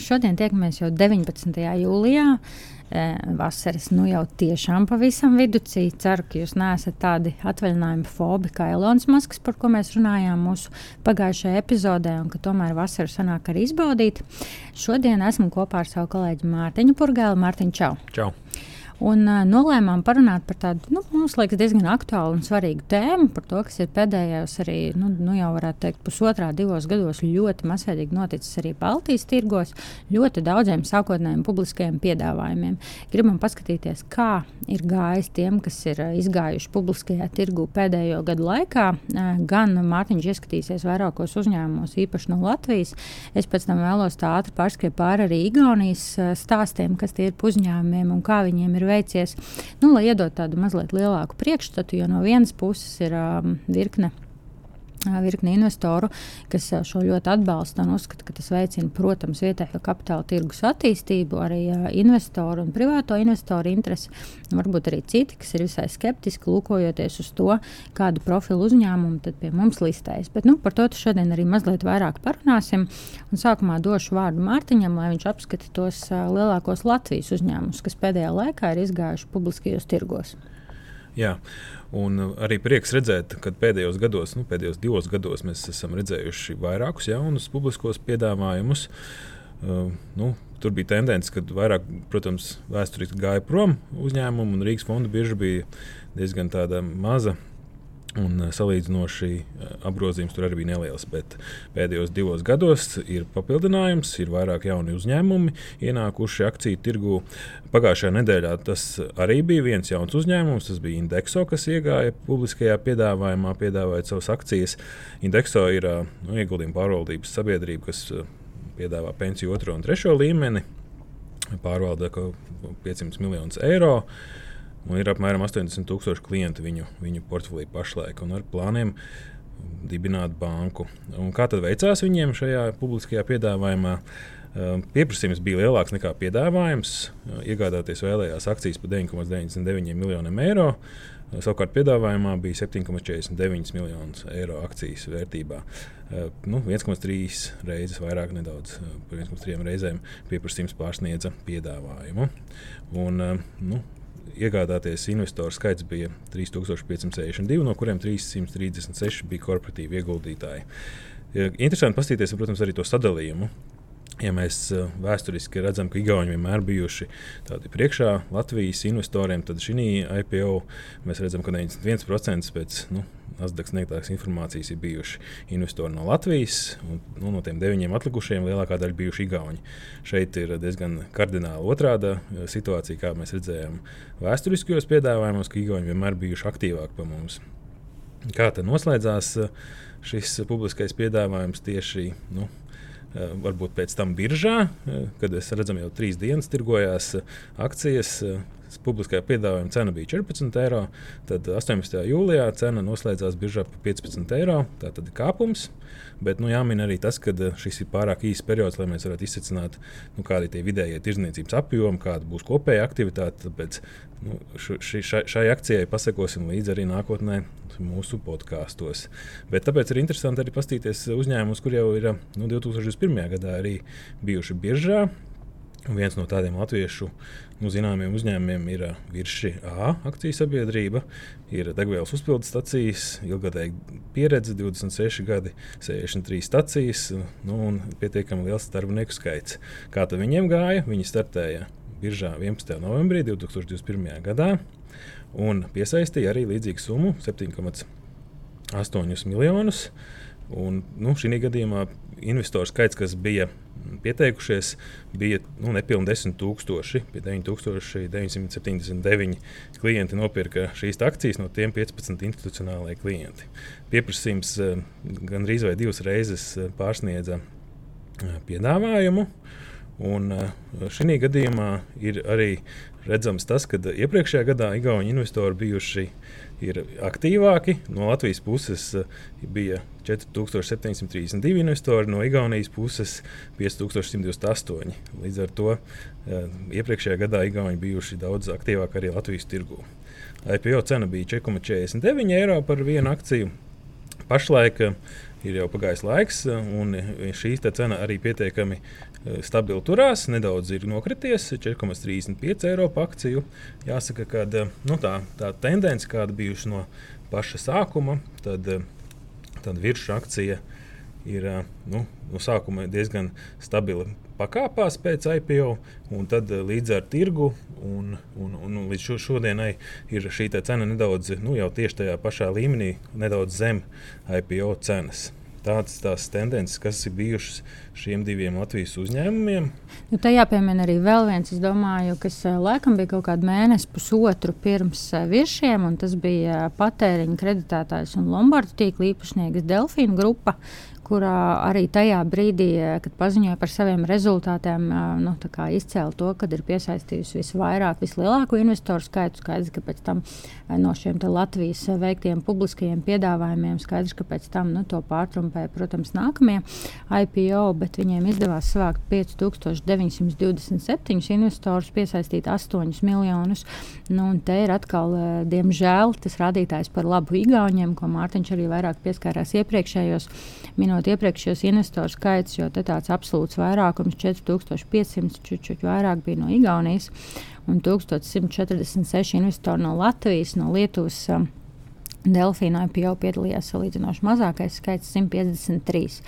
Šodien tiekamies jau 19. jūlijā. Vasaras nu jau tiešām pavisam vidū. Ceru, ka jūs neesat tādi atvaļinājuma fobi kā Elonas Masks, par ko mēs runājām mūsu pagājušajā epizodē, un ka tomēr vasaru sanāk arī izbaudīt. Šodien esmu kopā ar savu kolēģi Mārtiņu Purgēlu. Mārtiņu, čau! Čau! Un uh, nolēmām parunāt par tādu, nu, mums liekas, diezgan aktuālu un svarīgu tēmu, par to, kas ir pēdējos arī, nu, nu jau varētu teikt, pusotrā, divos gados ļoti masveidīgi noticis arī Baltijas tirgos, ļoti daudziem sākotnējiem publiskajiem piedāvājumiem. Gribam paskatīties, kā ir gājis tiem, kas ir izgājuši publiskajā tirgu pēdējo gadu laikā. Uh, gan Mārtiņš ieskatīsies vairākos uzņēmumos, īpaši no Latvijas. Es pēc tam vēlos tā ātri pārskriet pāri arī Igaunijas stāstiem, kas tie ir uzņēmumiem un kā viņiem ir veicies, nu, lai iedod tādu mazliet lielāku priekšstatu, jo no vienas puses ir um, virkne virkni investoru, kas šo ļoti atbalsta un uzskata, ka tas veicina, protams, vietējo kapitāla tirgus attīstību, arī investoru un privāto investoru interesi. Varbūt arī citi, kas ir visai skeptiski, lūkojoties uz to, kādu profilu uzņēmumu pie mums listējas. Bet nu, par to šodien arī mazliet vairāk parunāsim. Un sākumā došu vārdu Mārtiņam, lai viņš apskata tos lielākos Latvijas uzņēmumus, kas pēdējā laikā ir izgājuši publiskajos tirgos. Jā. Un arī prieks redzēt, ka pēdējos gados, nu, pēdējos divos gados, mēs esam redzējuši vairākus jaunus publiskos piedāvājumus. Uh, nu, tur bija tendence, ka vairāk, protams, vēsturiski gāja prom uzņēmumu, un Rīgas fonda bieži bija diezgan maza Un eh, salīdzinoši eh, apgrozījums tur arī bija neliels. Bet pēdējos divos gados ir papildinājums, ir vairāk jauni uzņēmumi ienākuši akciju tirgu. Pagājušajā nedēļā tas arī bija viens jauns uzņēmums. Tas bija Indexo, kas iegāja publiskajā piedāvājumā, piedāvājot savas akcijas. Indexo ir eh, nu, ieguldījuma pārvaldības sabiedrība, kas piedāvā pensiju otro un trešo līmeni, pārvalda 500 miljonus eiro. Un ir apmēram 80 tūkstoši klientu viņu, viņu portfelī pašlaik un ar plāniem dibināt banku. Un kā tad veicās viņiem šajā publiskajā piedāvājumā? Pieprasījums bija lielāks nekā piedāvājums. Iegādāties vēlējās akcijas par 9,99 miljoniem eiro. Savukārt piedāvājumā bija 7,49 miljonus eiro akcijas vērtībā. Nu, 1,3 reizes vairāk, nedaudz par 1,3 reizēm pieprasījums pārsniedza piedāvājumu. Un, nu, iegādāties investoru skaits bija 3562, no kuriem 336 bija korporatīvi ieguldītāji. Interesanti paskatīties, protams, arī to sadalījumu. Ja mēs eh, vēsturiski redzam, ka Igauni vienmēr bijuši tādi priekšā Latvijas investoriem, tad šī IPO mēs redzam, ka 91% pēc nu, Nasdaq sniegtākas informācijas ir bijuši investori no Latvijas, un nu, no tiem deviņiem atlikušajiem lielākā daļa bijuši Igauni. Šeit ir diezgan kardināli otrāda eh, situācija, kā mēs redzējām vēsturiskajos piedāvājumos, ka Igauni vienmēr bijuši aktīvāki par mums. Kā tad noslēdzās eh, šis publiskais piedāvājums tieši nu, Eh, varbūt pēc tam biržā, kad mēs redzam, jau trīs dienas tirgojās akcijas. Publiskajā piedāvājuma cena bija 14 eiro. Tad 18. jūlijā cena noslēdzās biržā par 15 eiro. Tā tad ir kāpums. Bet nu, jāmin arī tas, ka šis ir pārāk īsts periods, lai mēs varētu izsvecināt, nu, kādi ir vidējie tirdzniecības apjomi, kāda būs kopēja aktivitāte. Tāpēc nu, ši, šai, šai akcijai pasekosim līdzi arī nākotnē mūsu podkāstos. Bet tāpēc ir interesanti arī paskatīties uzņēmumus, kur jau ir nu, 2021. gadā arī bijuši biržā. Un viens no tādiem latviešu nu, zināmiem uzņēmumiem ir Virši A akciju sabiedrība. Ir degvielas uzpildes stācijas, ilgadēja pieredze, 26 gadi, 63 stācijas nu, un pietiekami liels darbinieku skaits. Kā tad viņiem gāja? Viņi startēja biržā 11. novembrī 2021. gadā un piesaistīja arī līdzīgu summu - 7,8 miljonus. Un, nu, šī gadījumā investoru skaits, kas bija pieteikušies, bija nu, nepilnīgi 10,000. 9,979 klienti nopirka šīs akcijas, no tiem 15 institucionālai klienti. Pieprasījums eh, gandrīz vai divas reizes eh, pārsniedza eh, piedāvājumu. Un šī gadījumā ir arī redzams tas, ka iepriekšējā gadā Igaunijas investori bijuši aktīvāki. No Latvijas puses eh, bija 4732 investori, no Igaunijas puses 5128. Līdz ar to eh, iepriekšējā gadā Igauni bijuši daudz aktīvāki arī Latvijas tirgū. IPO cena bija 4,49 eiro par vienu akciju. Pašlaik eh, ir jau pagājis laiks, un šī cena arī pietiekami Eh, stabili turās, nedaudz ir nokrities, 4,35 eiro par akciju. Jāsaka, ka eh, nu, tā, tā tendence, kāda bijusi no paša sākuma, tad, eh, tad virsrakcija ir nu, no sākuma diezgan stabili pakāpās pēc IPO, un tad līdz ar tirgu un, un, un līdz šo, šodienai ir šī cena nedaudz, nu, jau tieši tajā pašā līmenī, nedaudz zem IPO cenas tādas tās tendences, kas ir bijušas šiem diviem Latvijas uzņēmumiem. Nu, tā jāpiemina arī vēl viens, es domāju, kas eh, laikam bija kaut kādu mēnesi, pusotru pirms eh, virsiem, un tas bija patēriņa kreditētājs un Lombardu tīkla īpašnieks Delfīna grupa, kurā arī tajā brīdī, eh, kad paziņoja par saviem rezultātiem, eh, nu, izcēla to, ka ir piesaistījusi visvairāk, vislielāko investoru skaitu. Skaidrs, ka pēc tam eh, no šiem Latvijas veiktiem publiskajiem piedāvājumiem skaidrs, ka pēc tam nu, to pārtrumpēja, protams, nākamie IPO, bet viņiem izdevās savākt 5927 investorus, piesaistīt 8 miljonus. Nu, te ir atkal, diemžēl, tas rādītājs par labu Igauniem, ko Mārtiņš arī vairāk pieskārās iepriekšējos minūtēs salīdzinot iepriekšējos investoru skaits, jo tāds absolūts vairākums, 4500, čučuļi vairāk bija no Igaunijas un 1146 investori no Latvijas, no Lietuvas. Um, Delfīna IPO piedalījās salīdzinoši mazākais skaits - 153.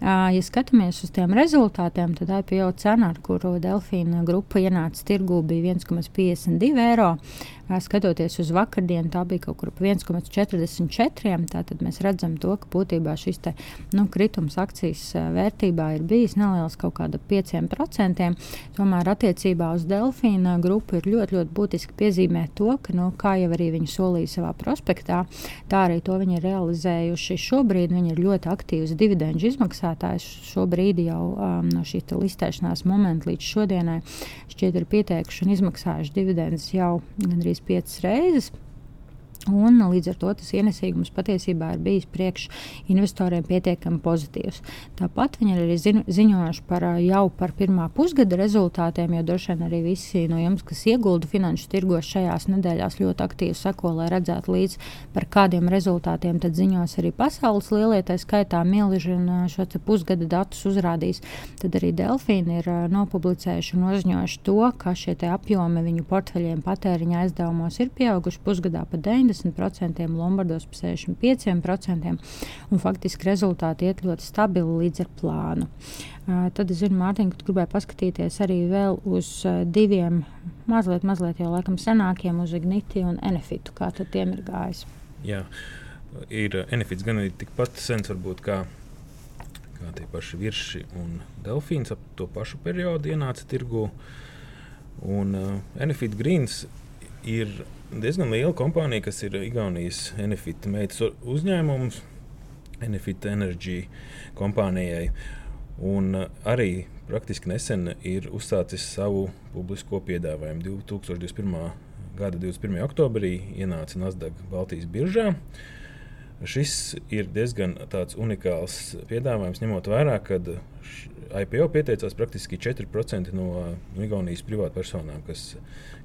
Ja skatāmies uz tiem rezultātiem, tad IPO cena, ar kuru Delfīna grupa ienāca tirgū, bija 1,52 eiro. Skatoties uz vakardienu, tā bija kaut kur 1,44. Tātad mēs redzam, to, ka būtībā šis te, nu, kritums akcijas vērtībā ir bijis neliels, kaut kāda 5%. Tomēr attiecībā uz Delfīna grupu ir ļoti, ļoti būtiski piezīmēt to, ka, nu, kā jau arī viņi solīja savā prospektā, tā arī to viņi ir realizējuši. Šobrīd viņi ir ļoti aktīvs dividendžu izmaksātājs. Šobrīd jau um, no šī listēšanās momenta līdz šodienai šķiet ir pieteikuši un izmaksājuši dividendus jau gandrīz gandrīz piecas reizes. Un, līdz ar to tas ienesīgums patiesībā ir bijis priekš investoriem pietiekami pozitīvs. Tāpat viņi ir arī ziņo, ziņojuši par jau par pirmā pusgada rezultātiem, jo droši vien arī visi no jums, kas iegulda finanšu tirgos šajās nedēļās, ļoti aktīvi seko, lai redzētu līdz par kādiem rezultātiem tad ziņos arī pasaules lielie, tā skaitā milži un šo pusgada datus uzrādīs. Tad arī Delfīni ir nopublicējuši un uzņojuši to, ka šie apjomi viņu portfeļiem patēriņa aizdevumos ir pieauguši pusgadā pa 9. 70%, Lombardos par 65%. Un faktiski rezultāti iet ļoti stabili līdz ar plānu. Tad es zinu, Mārtiņ, ka tu gribēji paskatīties arī uz uh, diviem mazliet, mazliet jau laikam senākiem, uz Igniti un Enefitu. Kā tad tiem ir gājis? Jā, ir Enefits gan arī tikpat sens varbūt kā kā tie paši virši un delfīns ap to pašu periodu ienāca tirgu. Un uh, Enefit Greens ir diezgan liela kompānija, kas ir Igaunijas Enefit meitas uzņēmums, Enefit Energy kompānijai. Un uh, arī praktiski nesen ir uzsācis savu publisko piedāvājumu. 2021. gada 21. oktobrī ienāca Nasdaq Baltijas biržā. Šis ir diezgan unikāls piedāvājums, ņemot vērā, ka IPO pieteicās praktiski 4% no, no Igaunijas privātpersonām, kas,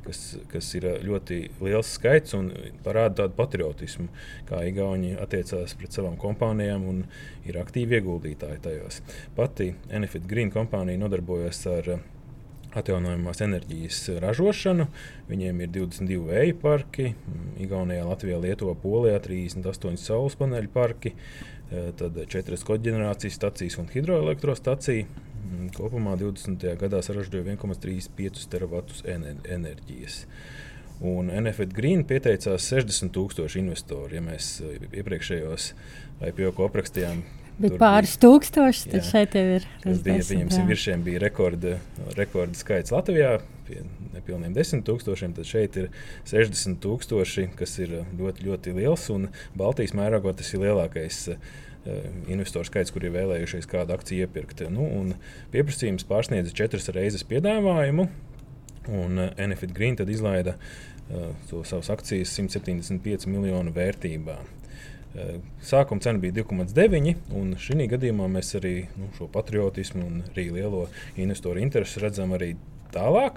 kas, kas ir ļoti liels skaits un parāda tādu patriotismu, kā Igauni attiecās pret savām kompānijām un ir aktīvi ieguldītāji tajos. Pati Enefit Green kompānija nodarbojas ar atjaunojamās enerģijas ražošanu. Viņiem ir 22 vēja parki, Igaunijā, Latvijā, Lietuvā, Polijā 38 saules paneļu parki. Eh, tad četras koģenerācijas stacijas un hidroelektrostacija. Mm, kopumā 20. gadā saražoja 1,35 teravatus enerģijas. Un NFT Green pieteicās 60,000 investoru. Ja mēs eh, iepriekšējos IPO aprakstījām Bet pāris tūkstoši, tad jā, šeit jau ir. Tas bija, pieņemsim, virsiem bija rekorda, rekorda skaits Latvijā. Pie nepilniem 10 tūkstošiem, tad šeit ir 60 tūkstoši, kas ir ļoti, ļoti liels. Un Baltijas mērogā tas ir lielākais uh, investoru skaits, kuri ir vēlējušies kādu akciju iepirkt. Nu, pieprasījums pārsniedz četras reizes piedāvājumu, un Enefit Green izlaida uh, savas akcijas 175 miljonu vērtībā. Sākuma cena bija 2,9, un šī gadījumā mēs arī nu, šo patriotismu un arī lielo investoru interesi redzam arī tālāk.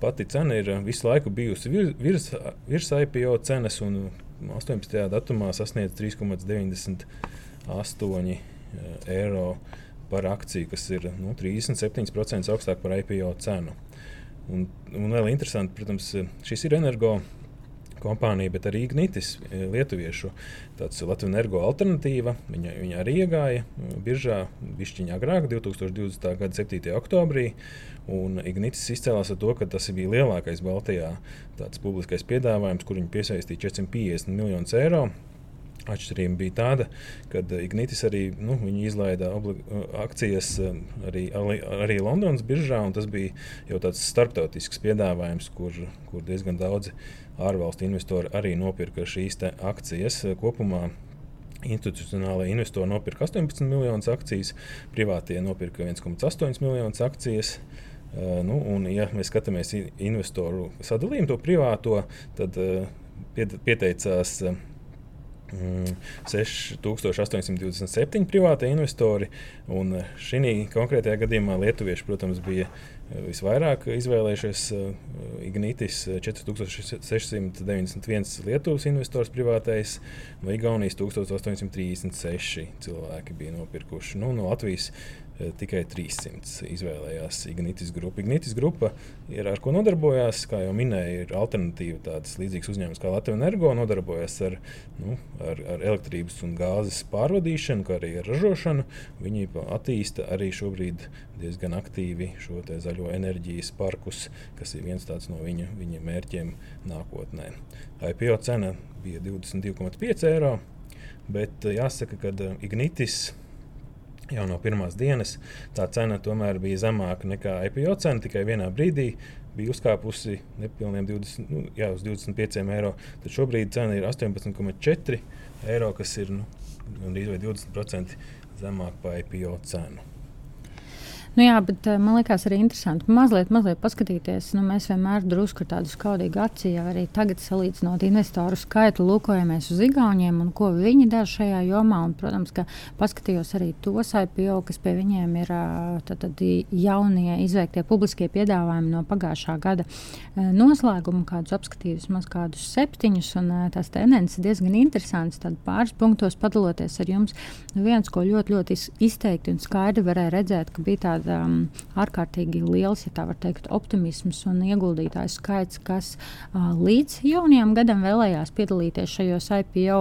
Pati cena ir visu laiku bijusi virs, virs IPO cenas, un 18. datumā sasniedz 3,98 eiro par akciju, kas ir nu, 37% augstāk par IPO cenu. Un, un vēl interesanti, protams, šis ir energo kompānija, bet arī Ignitis, e, lietuviešu Latvijas energo alternatīva. Viņa, viņa arī iegāja e, biržā višķiņā agrāk, 2020. gada 7. oktobrī. Un Ignitis izcēlās ar to, ka tas bija lielākais Baltijā publiskais piedāvājums, kur viņi piesaistīja 450 miljonus eiro. Atšķirība bija tāda, ka Ignitis arī nu, izlaida akcijas arī, arī Londonas biržā, un tas bija jau tāds starptautisks piedāvājums, kur, kur diezgan daudzi ārvalstu investori arī nopirka šīs akcijas. Kopumā institucionālajie investori nopirka 18 miljonus akcijas, privātie nopirka 1,8 miljonus akcijas. Uh, nu, un, ja mēs skatāmies investoru sadalījumu, to privāto, tad uh, pieteicās uh, 6827 privāti investori. Šī konkrētajā gadījumā lietuvieši, protams, bija eh, visvairāk izvēlējušies eh, Ignitis 4691 Lietuvas investors privātais, no Igaunijas 1836 cilvēki bija nopirkuši. Nu, no Latvijas Eh, tikai 300 izvēlējās Ignitis grupu. Ignitis grupa ir ar ko nodarbojās, kā jau minēju, ir alternatīva tādas līdzīgas uzņēmumus kā Latvijas energo, nodarbojas ar, nu, ar, ar elektrības un gāzes pārvadīšanu, kā arī ar ražošanu. Viņi attīsta arī šobrīd diezgan aktīvi šo zaļo enerģijas parkus, kas ir viens no viņa, viņa mērķiem nākotnē. IPO cena bija 22,5 eiro, bet eh, jāsaka, ka eh, Ignitis jau no pirmās dienas tā cena tomēr bija zemāka nekā IPO cena. Tikai vienā brīdī bija uzkāpusi nepilniem 20, nu, jā, 25 eiro. Tad šobrīd cena ir 18,4 eiro, kas ir nu, gandrīz 20% zemāk par IPO cenu. Nu, jā, bet eh, man liekas arī interesanti mazliet, mazliet paskatīties. Nu, mēs vienmēr drusku tādu skaudīgu acīm arī tagad salīdzinot investoru skaitu, lūkojamies uz Igauniem un ko viņi dara šajā jomā. Un, protams, ka paskatījos arī tos IPO, kas pie viņiem ir tad, tad jaunie izveiktie publiskie piedāvājumi no pagājušā gada noslēguma, kādus apskatījus, maz kādus septiņus. Un, tās tendences diezgan interesantas. Tad pāris punktos padaloties ar jums, viens, ko ļoti, ļoti izteikti un skaidri varēja redzēt, ka bija tāda tāda um, ārkārtīgi liels, ja tā var teikt, optimisms un ieguldītāju skaits, kas uh, līdz jaunajam gadam vēlējās piedalīties šajos IPO.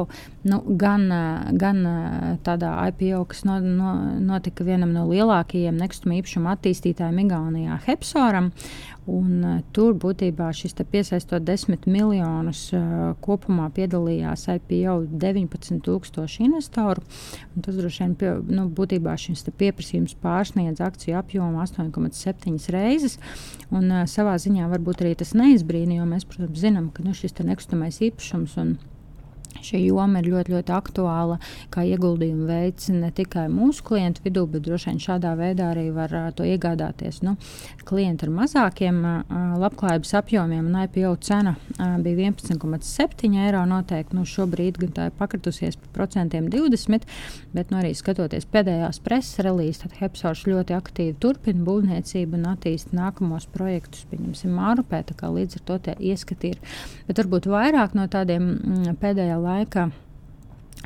Nu, gan, uh, gan uh, tādā IPO, kas no, no, notika vienam no lielākajiem nekustamā īpašuma attīstītājiem Igaunijā, Hepsoram. Un, uh, tur būtībā šis piesaistot 10 miljonus uh, kopumā piedalījās IPO 19,000 investoru. Tas droši vien pie, nu, būtībā šis pieprasījums pārsniedz akciju apjomu 8,7 reizes. Un, uh, savā ziņā varbūt arī tas neizbrīna, jo mēs, protams, zinām, ka nu, šis nekustamais īpašums un Šī joma ir ļoti, ļoti aktuāla, kā ieguldījumu veids ne tikai mūsu klientu vidū, bet droši vien šādā veidā arī var uh, to iegādāties. Nu, klienti ar mazākiem uh, labklājības apjomiem un IPO cena uh, bija 11,7 eiro. Noteikti nu, šobrīd tā ir pakritusies par procentiem 20, bet nu, arī skatoties pēdējās preses relīzes, tad Hepsors ļoti aktīvi turpina būvniecību un attīsta nākamos projektus. Pieņemsim, Mārupē, tā kā līdz ar to tie ieskati ir. Bet varbūt vairāk no tādiem mm, pēdējā laika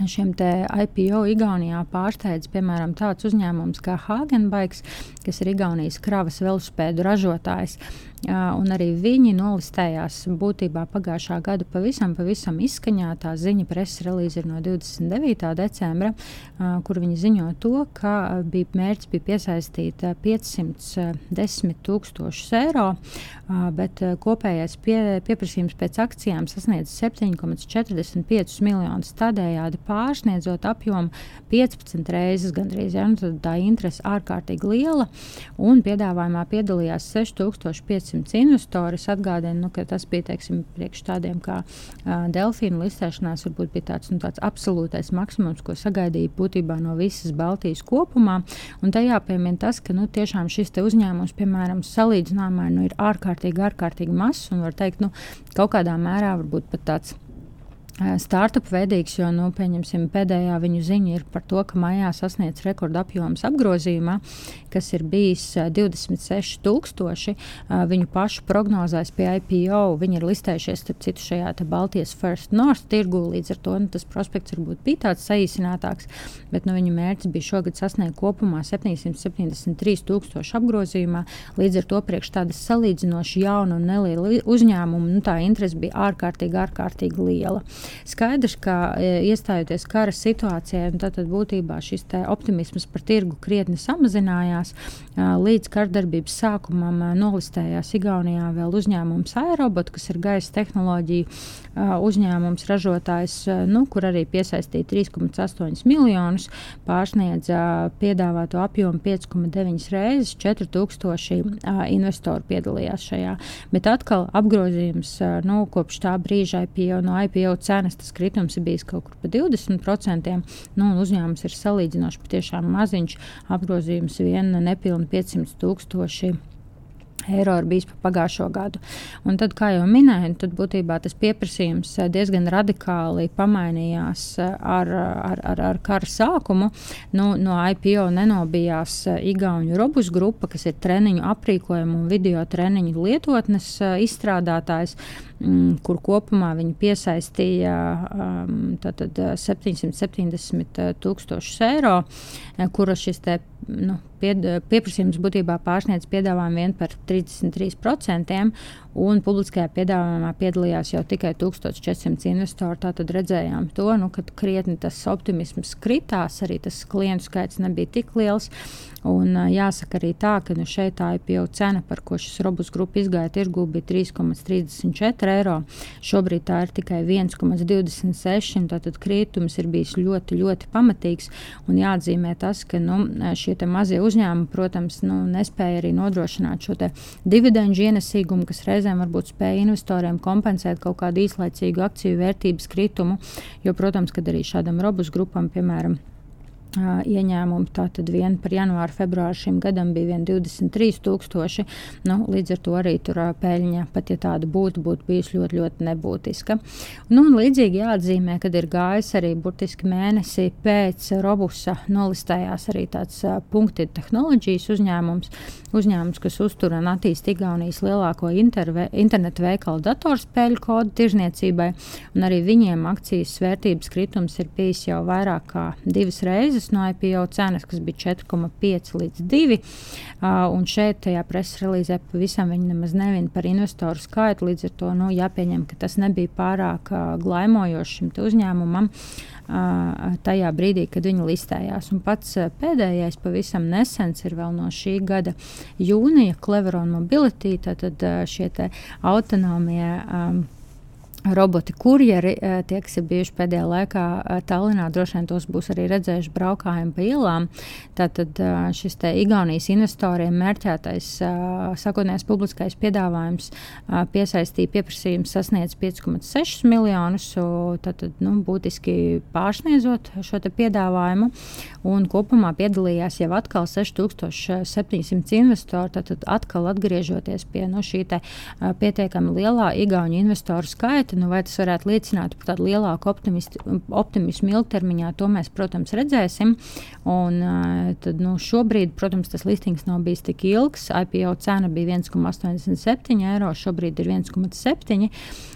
šiem IPO Igaunijā pārsteidz piemēram tāds uzņēmums kā Hagenbaiks, kas ir Igaunijas kravas velospēdu ražotājs. un arī viņi nolistējās būtībā pagājušā gada pavisam, pavisam izskaņātā ziņa preses relīze ir no 29. decembra, kur viņi ziņo to, ka bija mērķis bija piesaistīt 510 tūkstošus eiro, bet kopējais pie, pieprasījums pēc akcijām sasniedz 7,45 miljonus, tādējādi pārsniedzot apjomu 15 reizes gandrīz. Ja? Nu, tā interese ārkārtīgi liela, un piedāvājumā piedalījās 6500 500 investori. Es atgādinu, nu, ka tas bija teiksim, priekš tādiem kā uh, delfīnu listēšanās, varbūt bija tāds, nu, tāds absolūtais maksimums, ko sagaidīja būtībā no visas Baltijas kopumā. Un tajā piemēram tas, ka nu, tiešām šis uzņēmums, piemēram, salīdzinājumā nu, ir ārkārtīgi, ārkārtīgi mazs un var teikt, nu, kaut kādā mērā varbūt pat tāds startup veidīgs, jo nu, pēdējā viņu ziņa ir par to, ka maijā sasniedz rekorda apjoms apgrozījumā, kas ir bijis 26,000. Viņu pašu prognozēs pie IPO. Viņi ir listējušies starp citu šajā Baltijas First North tirgu. Līdz ar to nu, tas prospekts varbūt bija tāds saīsinātāks, bet nu, viņu mērķis bija šogad sasniegt kopumā 773,000 apgrozījumā. Līdz ar to priekš tādas salīdzinoši jaunu un nelielu uzņēmumu nu, tā interese bija ārkārtīgi, ārkārtīgi liela. Skaidrs, ka e, iestājoties kara situācijā, tad, būtībā šis optimisms par tirgu krietni samazinājās. Līdz kardarbības sākumam nolistējās Igaunijā vēl uzņēmums Aerobot, kas ir gaisa tehnoloģija uzņēmums, ražotājs, nu, kur arī piesaistīja 3,8 miljonus, pārsniedza piedāvāto apjomu 5,9 reizes, 4000 investoru piedalījās šajā. Bet atkal apgrozījums nu, kopš tā brīža IPO, no IPO cenas tas kritums ir bijis kaut kur pa 20%. Nu, uzņēmums ir salīdzinoši patiešām maziņš, apgrozījums vien nepilni 500 tūkstoši eiro ir bijis pa pagājušo gadu. Un tad, kā jau minēju, tad būtībā tas pieprasījums eh, diezgan radikāli pamainījās eh, ar, ar, ar, ar kara sākumu. Nu, no IPO nenobijās eh, Igaunijas robus grupa, kas ir treniņu aprīkojumu un video treniņu lietotnes izstrādātājs mm, kur kopumā viņi piesaistīja um, tātad, 770 tūkstošus eiro, kura šis te, nu, pie, pieprasījums būtībā pārsniedz piedāvājumu vien par 33% un publiskajā piedāvājumā piedalījās jau tikai 1400 investori. Tātad redzējām to, nu, ka krietni tas optimisms kritās, arī tas klientu skaits nebija tik liels. Un, jāsaka arī tā, ka nu, šeit tā IPO cena, par ko šis robus grupa izgāja tirgū, bija 3,34 eiro. Šobrīd tā ir tikai 1,26. Tātad kritums ir bijis ļoti, ļoti pamatīgs. Un jāatzīmē tas, ka nu, šie mazie uzņēmumi, protams, nu, nespēja arī nodrošināt šo dividendžu ienesīgumu, kas reizē reizēm varbūt spēja investoriem kompensēt kaut kādu īslaicīgu akciju vērtības kritumu, jo, protams, kad arī šādam robus grupam, piemēram, ieņēmumi. Tātad vien par janvāru, februāru šim gadam bija 23,000. Nu, līdz ar to arī tur peļņa, pat ja tāda būtu, būtu bijusi ļoti, ļoti nebūtiska. Nu, līdzīgi jāatzīmē, kad ir gājis arī burtiski mēnesi pēc Robusa nolistējās arī tāds punkti tehnoloģijas uzņēmums, uzņēmums, kas uztur un attīst Igaunijas lielāko interve, internetu veikalu datorspēļu kodu tirzniecībai, un arī viņiem akcijas vērtības kritums ir bijis jau vairāk kā divas reizes no IPO cenas, kas bija 4,5 līdz 2. Uh, un šeit, tajā preses relīzē, pavisam viņi nemaz nevien par investoru skaitu. Līdz ar to nu, jāpieņem, ka tas nebija pārāk glaimojošs šim uzņēmumam. Tajā brīdī, kad viņi listējās. Un pats pēdējais, pavisam nesens, ir vēl no šī gada jūnija Cleveron Mobility, tātad šie autonomie. Um, roboti kurjeri, eh, tie, kas ir bijuši pēdējā laikā eh, Tallinā, droši vien tos būs arī redzējuši braukājumu pa ielām. Tātad eh, šis te Igaunijas investoriem mērķētais sakotnējais publiskais piedāvājums piesaistīja pieprasījums sasniedz 5,6 miljonus, tātad nu, būtiski pārsniedzot šo piedāvājumu. Un kopumā piedalījās jau atkal 6700 investoru, tātad atkal atgriežoties pie nu, šī pietiekami lielā Igaunijas investoru skaita dati, nu, vai tas varētu liecināt par tādu lielāku optimismu ilgtermiņā, to mēs, protams, redzēsim. Un, tad, nu, šobrīd, protams, tas listings nav bijis tik ilgs. IPO cena bija 1,87 eiro, šobrīd ir 1,7.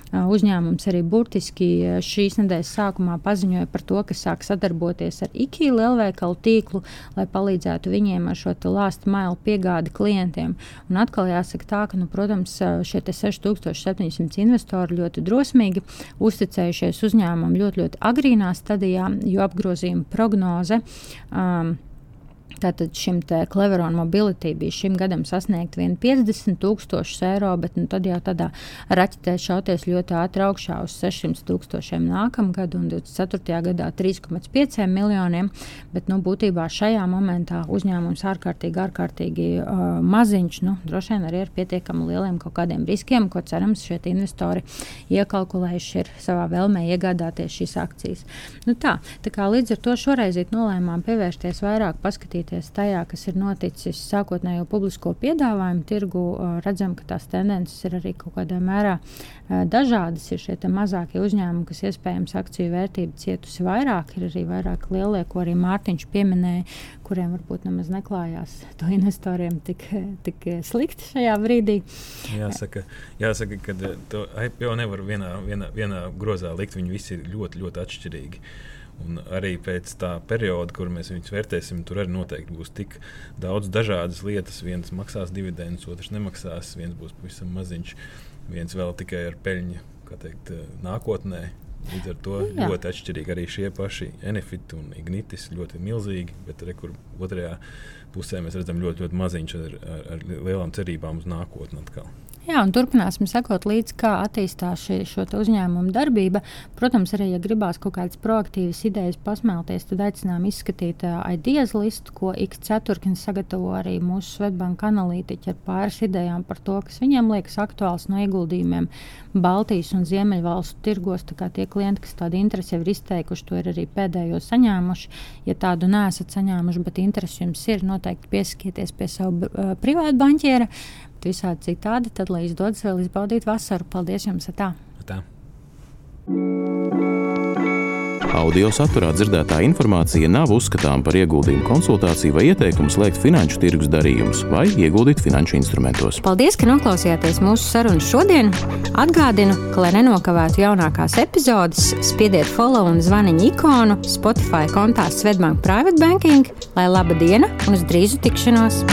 Uzņēmums arī burtiski šīs nedēļas sākumā paziņoja par to, ka sāk sadarboties ar IKEA lielveikalu tīklu, lai palīdzētu viņiem ar šo lāstu mailu piegādi klientiem. Un atkal jāsaka tā, ka, nu, protams, šie 6700 investori ļoti drosmīgi uzticējušies uzņēmumam ļoti, ļoti agrīnā stadijā, jo apgrozījuma prognoze. Um, Tātad šim Cleveron Mobility bija šim gadam sasniegt 50 tūkstošus eiro, bet nu, tad jau tādā raķetē šauties ļoti ātri augšā uz 600 tūkstošiem nākamgad un 24. gadā 3,5 miljoniem. Bet nu, būtībā šajā momentā uzņēmums ārkārtīgi, ārkārtīgi uh, maziņš, nu, droši vien arī ar pietiekami lieliem kaut kādiem riskiem, ko cerams šie investori iekalkulējuši ir savā vēlmē iegādāties šīs akcijas. Nu, tā, tā kā līdz ar to šoreiz nolēmām pievērsties vairāk, paskatīties ieskatīties tajā, kas ir noticis sākotnējo publisko piedāvājumu tirgu, redzam, ka tās tendences ir arī kaut kādā mērā dažādas. Ir šie mazākie uzņēmumi, kas iespējams akciju vērtību cietusi vairāk, ir arī vairāk lielie, ko arī Mārtiņš pieminēja, kuriem varbūt nemaz neklājās to investoriem tik, tik slikti šajā brīdī. Jāsaka, jāsaka ka to jau nevar vienā, vienā, vienā grozā likt. Viņi visi ir ļoti, ļoti atšķirīgi. Un arī pēc tā perioda, kur mēs viņus vērtēsim, tur arī noteikti būs tik daudz dažādas lietas. Viens maksās dividendus, otrs nemaksās, viens būs pavisam maziņš, viens vēl tikai ar peļņu teikt, nākotnē. Līdz ar to Jā. ļoti atšķirīgi arī šie paši Enefit un Ignitis ļoti milzīgi, bet re, otrajā pusē mēs redzam ļoti, ļoti maziņš ar, ar, ar lielām cerībām uz nākotni atkal. Jā, un turpināsim sekot līdzi, kā attīstās šī, šo uzņēmumu darbība. Protams, arī, ja gribās kaut kādas proaktīvas idejas pasmelties, tad aicinām izskatīt uh, idejas listu, ko ik ceturknis sagatavo arī mūsu Svetbanka analītiķi ar pāris idejām par to, kas viņiem liekas aktuāls no ieguldījumiem Baltijas un Ziemeļvalstu tirgos. Tie klienti, kas tādu interesi jau ir izteikuši, to ir arī pēdējo saņēmuši. Ja tādu neesat saņēmuši, bet interesi jums ir, noteikti pieskieties pie savu uh, privātu banķiera visādi citādi, tad lai izdodas vēl izbaudīt vasaru. Paldies jums! Tā. tā. Audio saturā dzirdētā informācija nav uzskatāms par ieguldījumu konsultāciju vai ieteikumu slēgt finanšu tirgus darījumus vai ieguldīt finanšu instrumentos. Paldies, ka noklausījāties mūsu sarunu šodien. Atgādinu, ka, lai nenokavētu jaunākās epizodes, spiediet follow un zvaniņu ikonu Spotify kontā Svetbank Private Banking, lai laba diena un uz drīzu tikšanos!